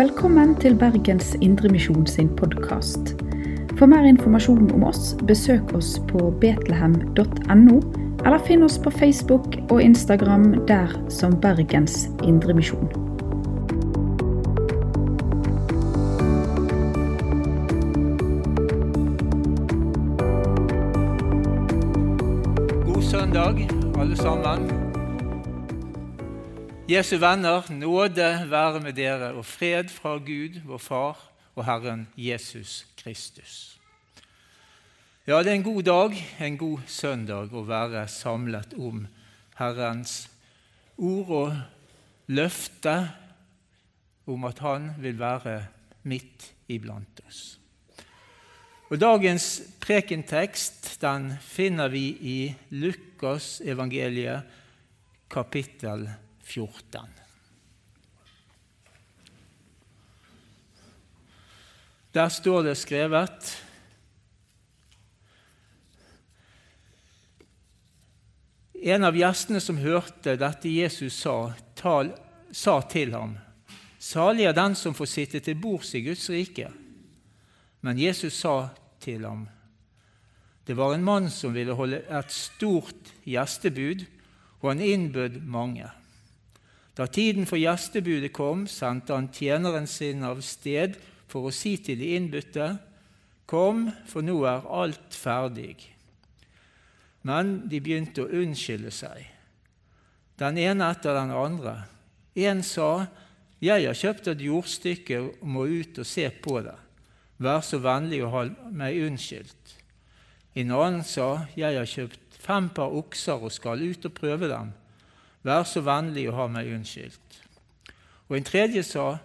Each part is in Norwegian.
Velkommen til Bergens Indremisjon sin podkast. For mer informasjon om oss, besøk oss på betlehem.no, eller finn oss på Facebook og Instagram der som Bergens Indremisjon. God søndag, alle sammen. Jesu venner, nåde være med dere og fred fra Gud, vår Far og Herren Jesus Kristus. Ja, det er en god dag, en god søndag, å være samlet om Herrens ord og løfte om at Han vil være midt iblant oss. Og Dagens prekentekst den finner vi i Lukas evangeliet kapittel 14. Der står det skrevet En av gjestene som hørte dette Jesus sa, tal, sa til ham, Salig er den som får sitte til bords i Guds rike. Men Jesus sa til ham, Det var en mann som ville holde et stort gjestebud, og han innbød mange. Da tiden for gjestebudet kom, sendte han tjeneren sin av sted for å si til de innbudte, Kom, for nå er alt ferdig. Men de begynte å unnskylde seg, den ene etter den andre. En sa, Jeg har kjøpt et jordstykke og må ut og se på det. Vær så vennlig å ha meg unnskyldt. En annen sa, Jeg har kjøpt fem par okser og skal ut og prøve dem. Vær så vennlig å ha meg unnskyldt. Og en tredje sa,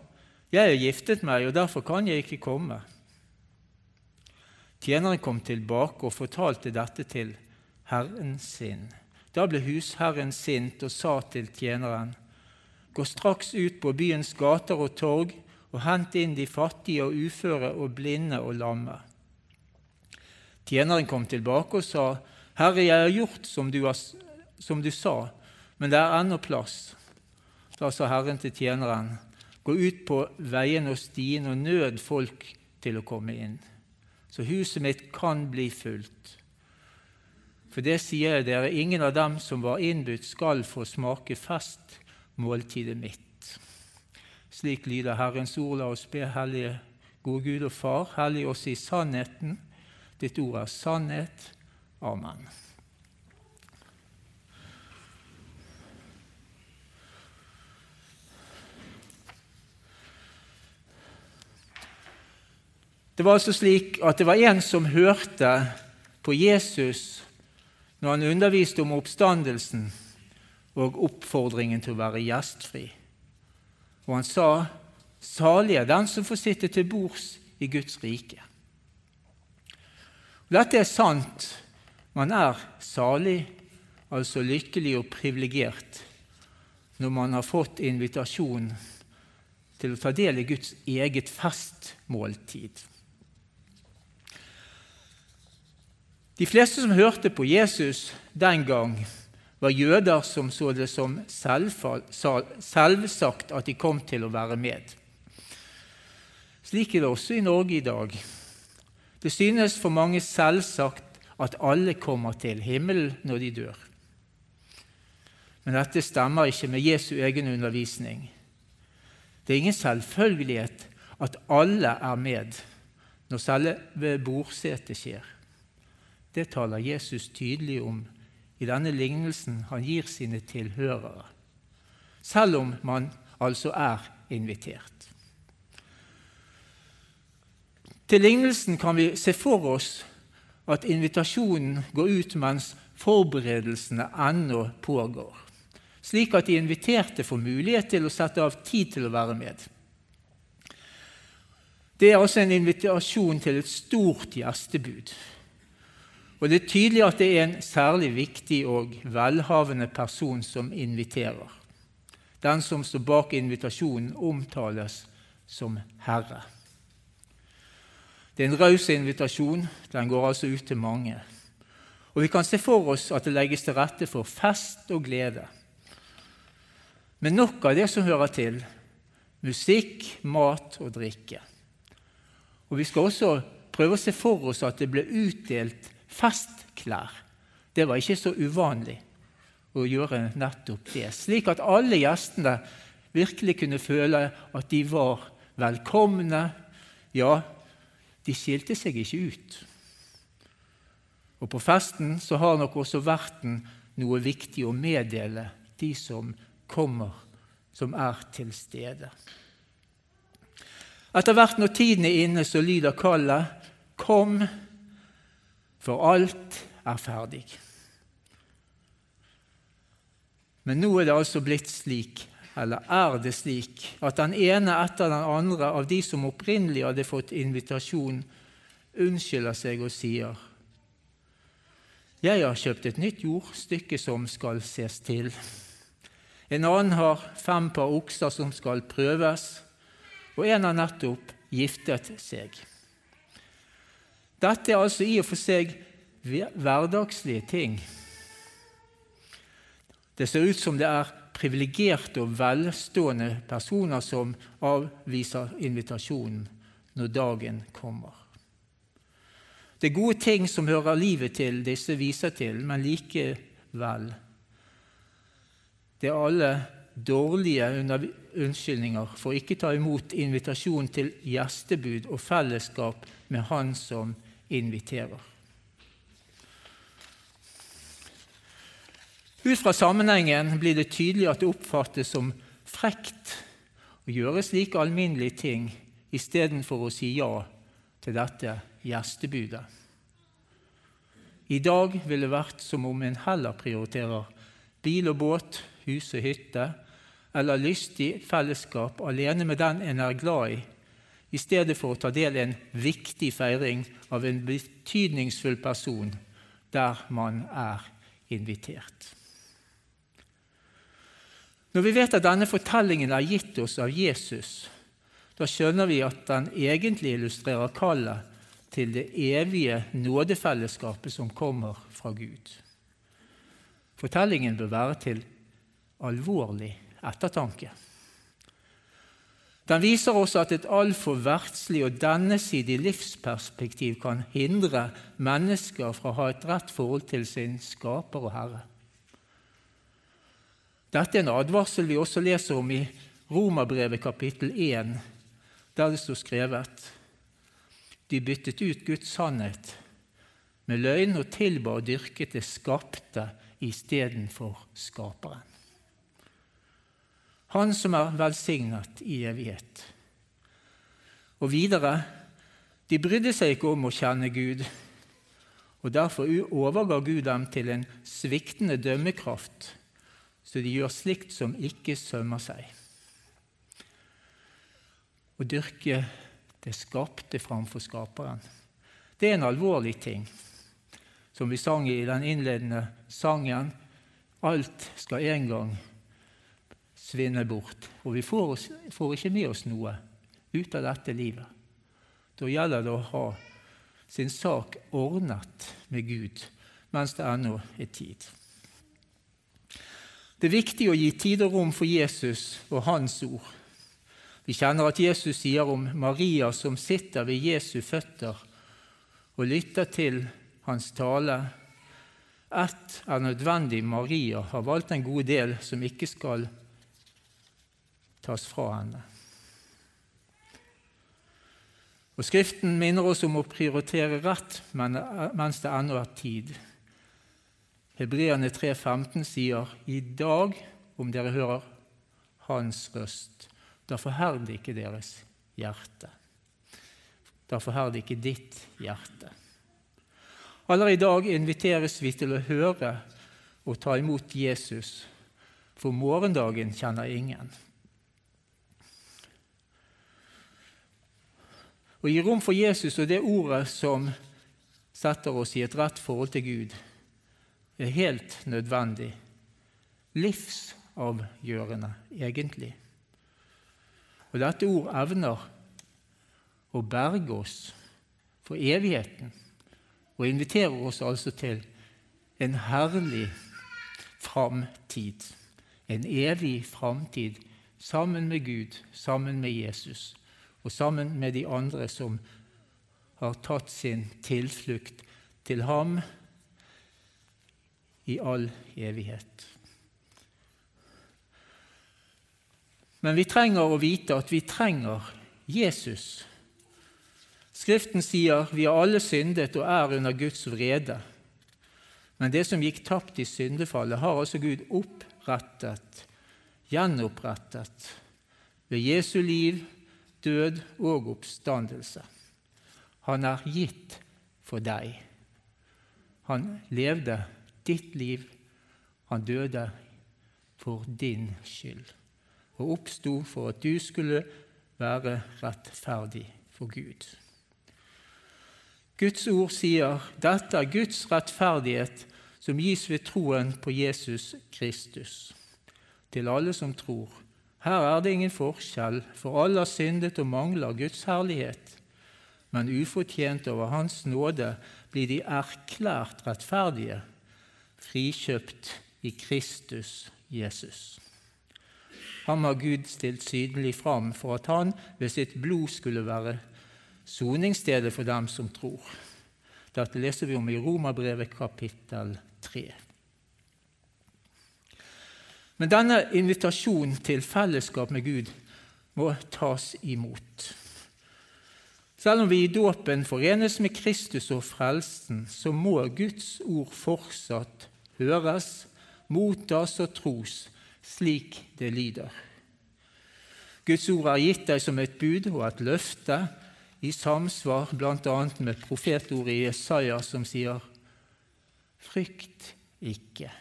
Jeg har giftet meg, og derfor kan jeg ikke komme. Tjeneren kom tilbake og fortalte dette til herren sin. Da ble husherren sint og sa til tjeneren, Gå straks ut på byens gater og torg og hent inn de fattige og uføre og blinde og lamme. Tjeneren kom tilbake og sa, Herre, jeg har gjort som du, har, som du sa, men det er ennå plass. Da sa Herren til tjeneren, Gå ut på veien og stien og nød folk til å komme inn, så huset mitt kan bli fullt. For det sier jeg dere, ingen av dem som var innbudt, skal få smake fest måltidet mitt. Slik lyder Herrens ord. La oss be, Hellige, gode Gud og Far, hellig oss i sannheten. Ditt ord er sannhet. Amen. Det var altså slik at det var en som hørte på Jesus når han underviste om oppstandelsen og oppfordringen til å være gjestfri. Og han sa, 'Salig er den som får sitte til bords i Guds rike'. Dette er sant. Man er salig, altså lykkelig og privilegert, når man har fått invitasjon til å ta del i Guds eget festmåltid. De fleste som hørte på Jesus den gang, var jøder som så det som selvsagt at de kom til å være med. Slik er det også i Norge i dag. Det synes for mange selvsagt at alle kommer til himmelen når de dør. Men dette stemmer ikke med Jesu egen undervisning. Det er ingen selvfølgelighet at alle er med når selve bordsetet skjer. Det taler Jesus tydelig om i denne lignelsen han gir sine tilhørere, selv om man altså er invitert. Til lignelsen kan vi se for oss at invitasjonen går ut mens forberedelsene ennå pågår, slik at de inviterte får mulighet til å sette av tid til å være med. Det er altså en invitasjon til et stort gjestebud. Og Det er tydelig at det er en særlig viktig og velhavende person som inviterer. Den som står bak invitasjonen, omtales som Herre. Det er en raus invitasjon. Den går altså ut til mange. Og Vi kan se for oss at det legges til rette for fest og glede. Men nok av det som hører til. musikk, mat og drikke. Og Vi skal også prøve å se for oss at det ble utdelt festklær. Det var ikke så uvanlig å gjøre nettopp det, slik at alle gjestene virkelig kunne føle at de var velkomne. Ja, de skilte seg ikke ut. Og På festen så har nok også verten noe viktig å meddele de som kommer, som er til stede. Etter hvert når tiden er inne, så lyder kallet 'Kom, for alt er ferdig'. Men nå er det altså blitt slik, eller er det slik, at den ene etter den andre av de som opprinnelig hadde fått invitasjon, unnskylder seg og sier:" Jeg har kjøpt et nytt jordstykke som skal ses til. En annen har fem par okser som skal prøves, og en har nettopp giftet seg. Dette er altså i og for seg hverdagslige ting. Det ser ut som det er privilegerte og velstående personer som avviser invitasjonen når dagen kommer. Det er gode ting som hører livet til, disse viser til, men likevel det er alle dårlige unnskyldninger for ikke ta imot invitasjon til gjestebud og fellesskap med Han som inviterer. Ut fra sammenhengen blir det tydelig at det oppfattes som frekt å gjøre slike alminnelige ting istedenfor å si ja til dette gjestebudet. I dag ville det vært som om en heller prioriterer bil og båt hus og hytte, eller lystig fellesskap alene med den en er glad i, i stedet for å ta del i en viktig feiring av en betydningsfull person der man er invitert. Når vi vet at denne fortellingen er gitt oss av Jesus, da skjønner vi at den egentlig illustrerer kallet til det evige nådefellesskapet som kommer fra Gud. Fortellingen bør være til alvorlig ettertanke. Den viser også at et altfor verdslig og dennesidig livsperspektiv kan hindre mennesker fra å ha et rett forhold til sin skaper og herre. Dette er en advarsel vi også leser om i Romerbrevet kapittel 1, der det står skrevet De byttet ut Guds sannhet med løgn og tilba og dyrket det skapte istedenfor Skaperen. Han som er velsignet i evighet. Og videre de brydde seg ikke om å kjenne Gud, og derfor overga Gud dem til en sviktende dømmekraft, så de gjør slikt som ikke sømmer seg. Å dyrke det skapte framfor Skaperen. Det er en alvorlig ting. Som vi sang i den innledende sangen Alt skal en gang svinner bort. Og vi får, får ikke med oss noe ut av dette livet. Da gjelder det å ha sin sak ordnet med Gud mens det ennå er tid. Det er viktig å gi tid og rom for Jesus og hans ord. Vi kjenner at Jesus sier om Maria som sitter ved Jesu føtter og lytter til hans tale. Ett er nødvendig Maria har valgt en god del som ikke skal tas fra henne. Og Skriften minner oss om å prioritere rett mens det ennå er tid. Hebreerne 3,15 sier, 'I dag, om dere hører Hans røst, da forherder ikke deres hjerte.' Da forherder ikke ditt hjerte. Allerede i dag inviteres vi til å høre og ta imot Jesus, for morgendagen kjenner ingen. Å gi rom for Jesus og det ordet som setter oss i et rett forhold til Gud, er helt nødvendig. Livsavgjørende, egentlig. Og dette ord evner å berge oss for evigheten og inviterer oss altså til en herlig framtid. En evig framtid sammen med Gud, sammen med Jesus og sammen med de andre som har tatt sin tilflukt til ham i all evighet. Men vi trenger å vite at vi trenger Jesus. Skriften sier vi har alle syndet og er under Guds vrede. Men det som gikk tapt i syndefallet, har altså Gud opprettet, gjenopprettet, ved Jesu liv, død og oppstandelse. Han er gitt for deg. Han levde ditt liv. Han døde for din skyld og oppsto for at du skulle være rettferdig for Gud. Guds ord sier dette er Guds rettferdighet som gis ved troen på Jesus Kristus. Til alle som tror. Her er det ingen forskjell, for alle har syndet og mangler Guds herlighet. Men ufortjent over Hans nåde blir de erklært rettferdige, frikjøpt i Kristus Jesus. Ham har Gud stilt synlig fram for at han ved sitt blod skulle være soningsstedet for dem som tror. Dette leser vi om i Romerbrevet kapittel 3. Men denne invitasjonen til fellesskap med Gud må tas imot. Selv om vi i dåpen forenes med Kristus og frelsen, så må Guds ord fortsatt høres, mottas og tros slik det lyder. Guds ord er gitt deg som et bud og et løfte i samsvar bl.a. med profetordet i Jesaja som sier:" Frykt ikke,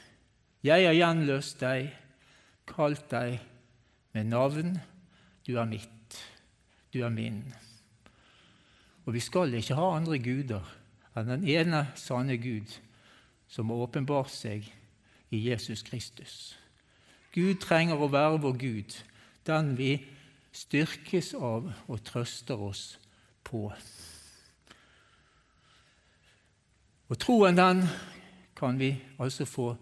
jeg har gjenløst deg, kalt deg med navn, du er mitt, du er min. Og vi skal ikke ha andre guder enn den ene sanne Gud, som har åpenbart seg i Jesus Kristus. Gud trenger å være vår Gud, den vi styrkes av og trøster oss på. Og troen den kan vi altså få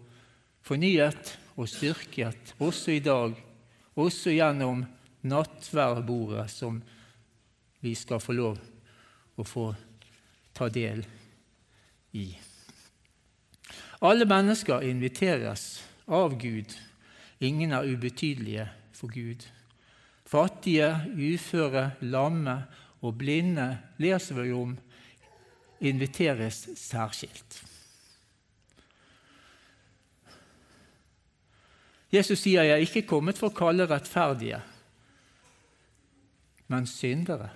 fornyet og styrket også i dag, også gjennom nattverdbordet som vi skal få lov å få ta del i. Alle mennesker inviteres av Gud. Ingen er ubetydelige for Gud. Fattige, uføre, lamme og blinde leser vi om inviteres særskilt. Jesus sier, 'Jeg er ikke kommet for å kalle rettferdige, men syndere'.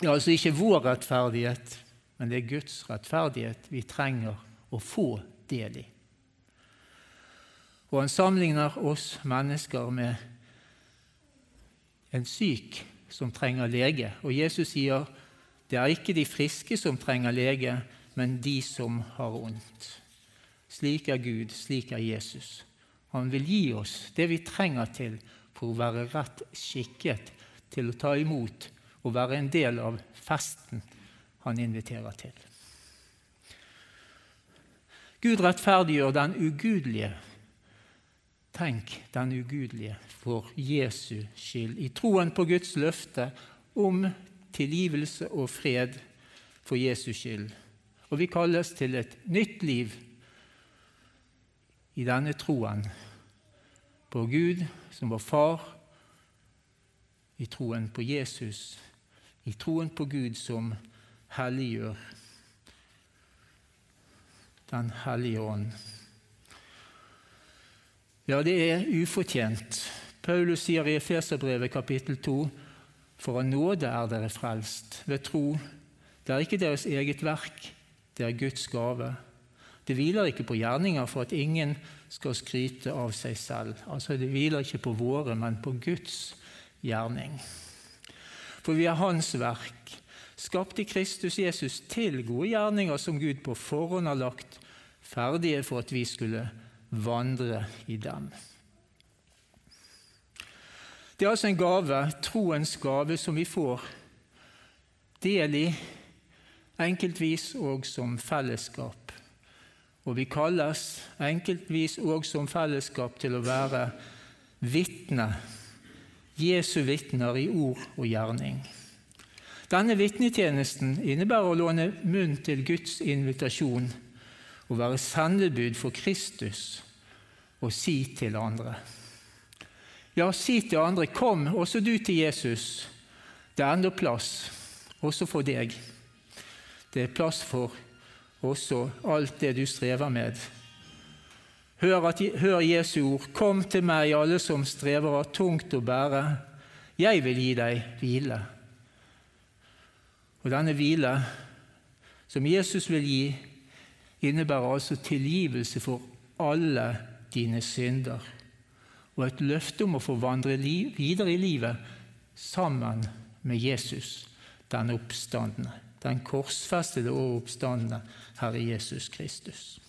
Det er altså ikke vår rettferdighet, men det er Guds rettferdighet vi trenger å få del i. Og han sammenligner oss mennesker med en syk som trenger lege. Og Jesus sier det er ikke de friske som trenger lege, men de som har vondt. Slik er Gud, slik er Jesus. Han vil gi oss det vi trenger til for å være rett skikket til å ta imot og være en del av festen han inviterer til. Gud rettferdiggjør den ugudelige. Tenk den ugudelige for Jesu skyld, i troen på Guds løfte om tilgivelse og fred for Jesu skyld. Og vi kalles til et nytt liv i denne troen på Gud som vår far, i troen på Jesus, i troen på Gud som helliggjør Den hellige ånd. Ja, det er ufortjent. Paulus sier i Efeserbrevet kapittel 2.: For av nåde er dere frelst, ved tro. Det er ikke deres eget verk, det er Guds gave. Det hviler ikke på gjerninger for at ingen skal skryte av seg selv. Altså, Det hviler ikke på våre, men på Guds gjerning. For vi er Hans verk, skapt i Kristus Jesus til gode gjerninger som Gud på forhånd har lagt ferdige for at vi skulle vandre i dem. Det er altså en gave, troens gave, som vi får del i, enkeltvis og som fellesskap. Og vi kalles enkeltvis og som fellesskap til å være vitne Jesu vitner i ord og gjerning. Denne vitnetjenesten innebærer å låne munn til Guds invitasjon, å være sendebud for Kristus og si til andre. Ja, si til andre 'Kom, også du til Jesus'. Det er enda plass, også for deg. Det er plass for også alt det du strever med. Hør, at, hør Jesu ord. Kom til meg, alle som strever av tungt å bære. Jeg vil gi deg hvile. Og denne hvile som Jesus vil gi, innebærer altså tilgivelse for alle dine synder og et løfte om å få vandre videre i livet sammen med Jesus, den oppstandende, den korsfestede og oppstandende Herre Jesus Kristus.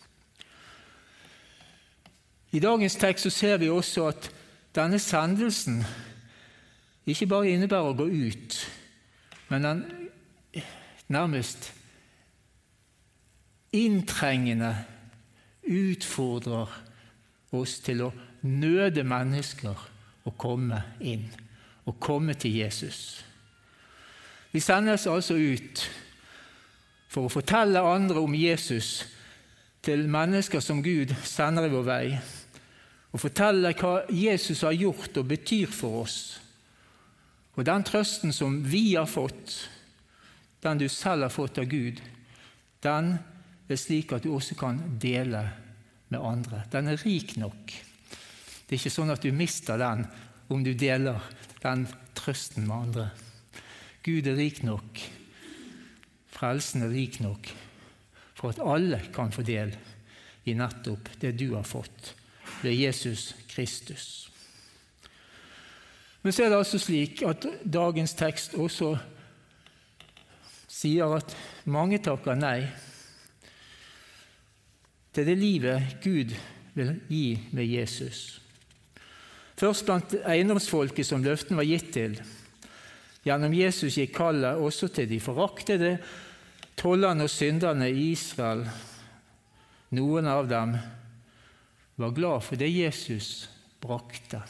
I dagens tekst så ser vi også at denne sendelsen ikke bare innebærer å gå ut, men den nærmest inntrengende utfordrer oss til å nøde mennesker å komme inn, å komme til Jesus. Vi sendes altså ut for å fortelle andre om Jesus til mennesker som Gud sender i vår vei, og fortelle hva Jesus har gjort og betyr for oss. Og den trøsten som vi har fått, den du selv har fått av Gud, den er slik at du også kan dele med andre. Den er rik nok. Det er ikke sånn at du mister den om du deler den trøsten med andre. Gud er rik nok, frelsen er rik nok, for at alle kan få del i nettopp det du har fått ved Jesus Kristus. Men så er det altså slik at dagens tekst også sier at mange takker nei til det livet Gud vil gi med Jesus. Først blant eiendomsfolket som løften var gitt til. Gjennom Jesus gikk kallet også til de foraktede tollerne og synderne i Israel. Noen av dem var glad for det Jesus brakte.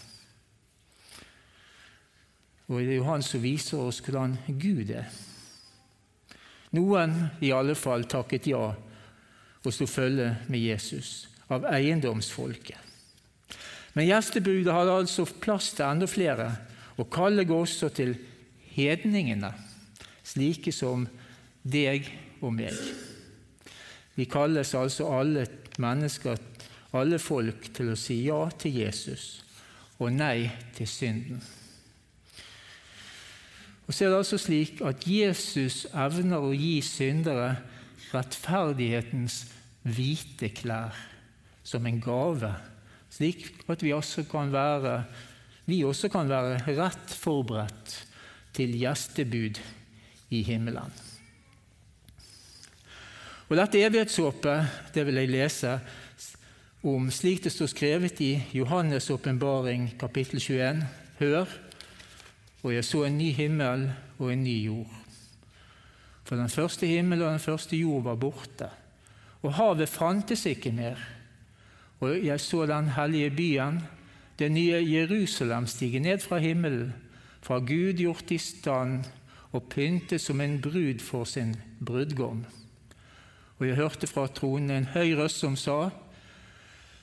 Og det er jo han som viser oss hvordan Gud er. Noen i alle fall takket ja og slo følge med Jesus, av eiendomsfolket. Men gjestebudet hadde altså plass til enda flere, og kallet går også til hedningene, slike som deg og meg. Vi kalles altså alle mennesker, alle folk, til å si ja til Jesus og nei til synden. Og så er det altså slik at Jesus evner å gi syndere rettferdighetens hvite klær som en gave slik at vi også kan være, også kan være rett forberedt til gjestebud i himmelen. Og Dette evighetshåpet det vil jeg lese om slik det står skrevet i Johannes' åpenbaring kapittel 21. Hør, og jeg så en ny himmel og en ny jord. For den første himmel og den første jord var borte, og havet fantes ikke mer. Og jeg så den hellige byen, det nye Jerusalem, stige ned fra himmelen, fra Gud gjort i stand og pyntet som en brud for sin brudgom. Og jeg hørte fra tronen en høy røst som sa:"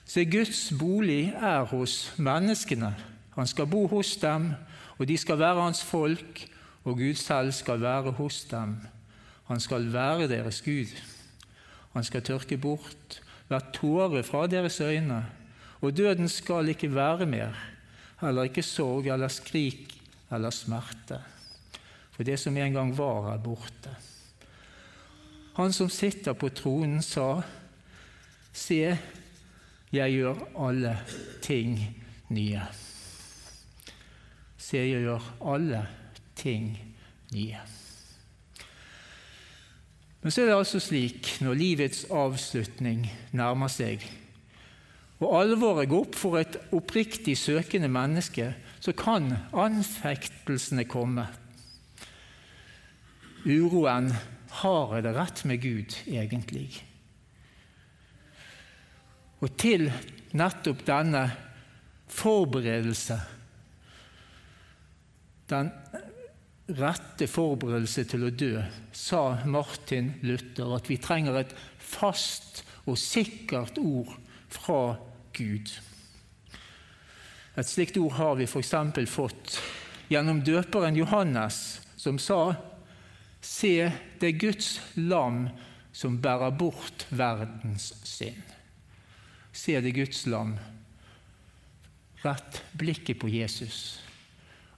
Se, Guds bolig er hos menneskene. Han skal bo hos dem, og de skal være hans folk, og Gud selv skal være hos dem. Han skal være deres Gud. Han skal tørke bort hver tåre fra deres øyne, og døden skal ikke være mer, heller ikke sorg eller skrik eller smerte. For det som en gang var, er borte. Han som sitter på tronen, sa, Se, jeg gjør alle ting nye. Se, jeg gjør alle ting nye. Men så er det altså slik, når livets avslutning nærmer seg, og alvoret går opp for et oppriktig søkende menneske, så kan anfektelsene komme. Uroen har jeg det rett med Gud, egentlig? Og til nettopp denne forberedelse den rette forberedelse til å dø, sa Martin Luther at vi trenger et fast og sikkert ord fra Gud. Et slikt ord har vi f.eks. fått gjennom døperen Johannes, som sa Se, det er Guds lam som bærer bort verdens synd. Se, det er Guds lam. Rett blikket på Jesus.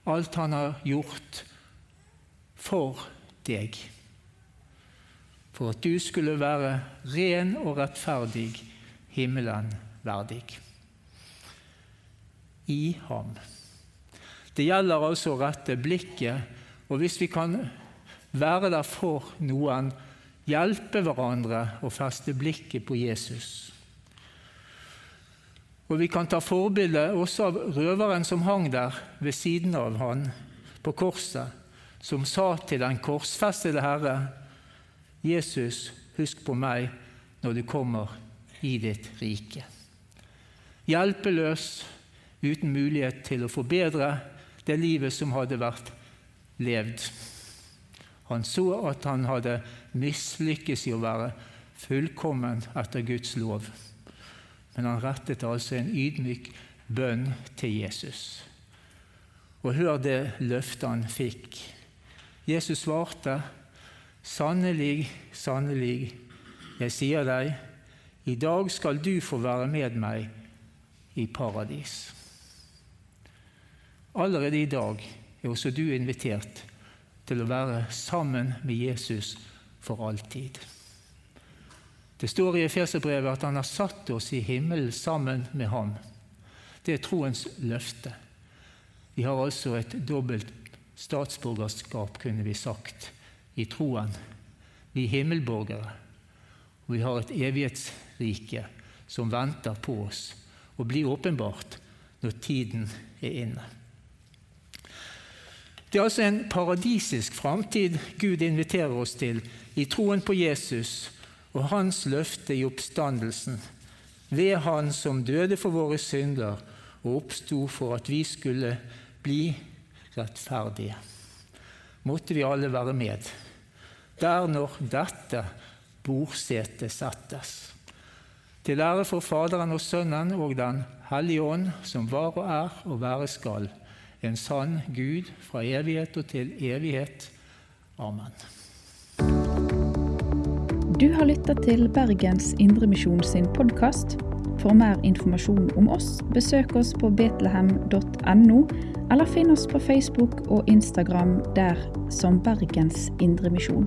Alt han har gjort for deg. For at du skulle være ren og rettferdig, himmelen verdig. I ham. Det gjelder altså å rette blikket, og hvis vi kan være der for noen, hjelpe hverandre og feste blikket på Jesus. Og Vi kan ta forbilde også av røveren som hang der ved siden av han på korset, som sa til den korsfestede Herre, Jesus, husk på meg når du kommer i ditt rike. Hjelpeløs, uten mulighet til å forbedre det livet som hadde vært levd. Han så at han hadde mislykkes i å være fullkommen etter Guds lov. Men han rettet altså en ydmyk bønn til Jesus. Og hør det løftet han fikk. Jesus svarte, 'Sannelig, sannelig, jeg sier deg, i dag skal du få være med meg i paradis.' Allerede i dag er også du invitert til å være sammen med Jesus for alltid. Det står i Efeserbrevet at han har satt oss i himmelen sammen med ham. Det er troens løfte. Vi har altså et dobbelt statsborgerskap, kunne vi sagt, i troen. Vi er himmelborgere, og vi har et evighetsrike som venter på oss og blir åpenbart når tiden er inne. Det er altså en paradisisk framtid Gud inviterer oss til i troen på Jesus og hans løfte i oppstandelsen, ved Han som døde for våre synder og oppsto for at vi skulle bli rettferdige. Måtte vi alle være med, der når dette bordsetet settes. Til ære for Faderen og Sønnen og Den hellige ånd, som var og er og være skal en sann Gud fra evighet og til evighet. Amen. Du har lytta til Bergens Indremisjon sin podkast. For mer informasjon om oss, besøk oss på betlehem.no, eller finn oss på Facebook og Instagram der som Bergens Indremisjon.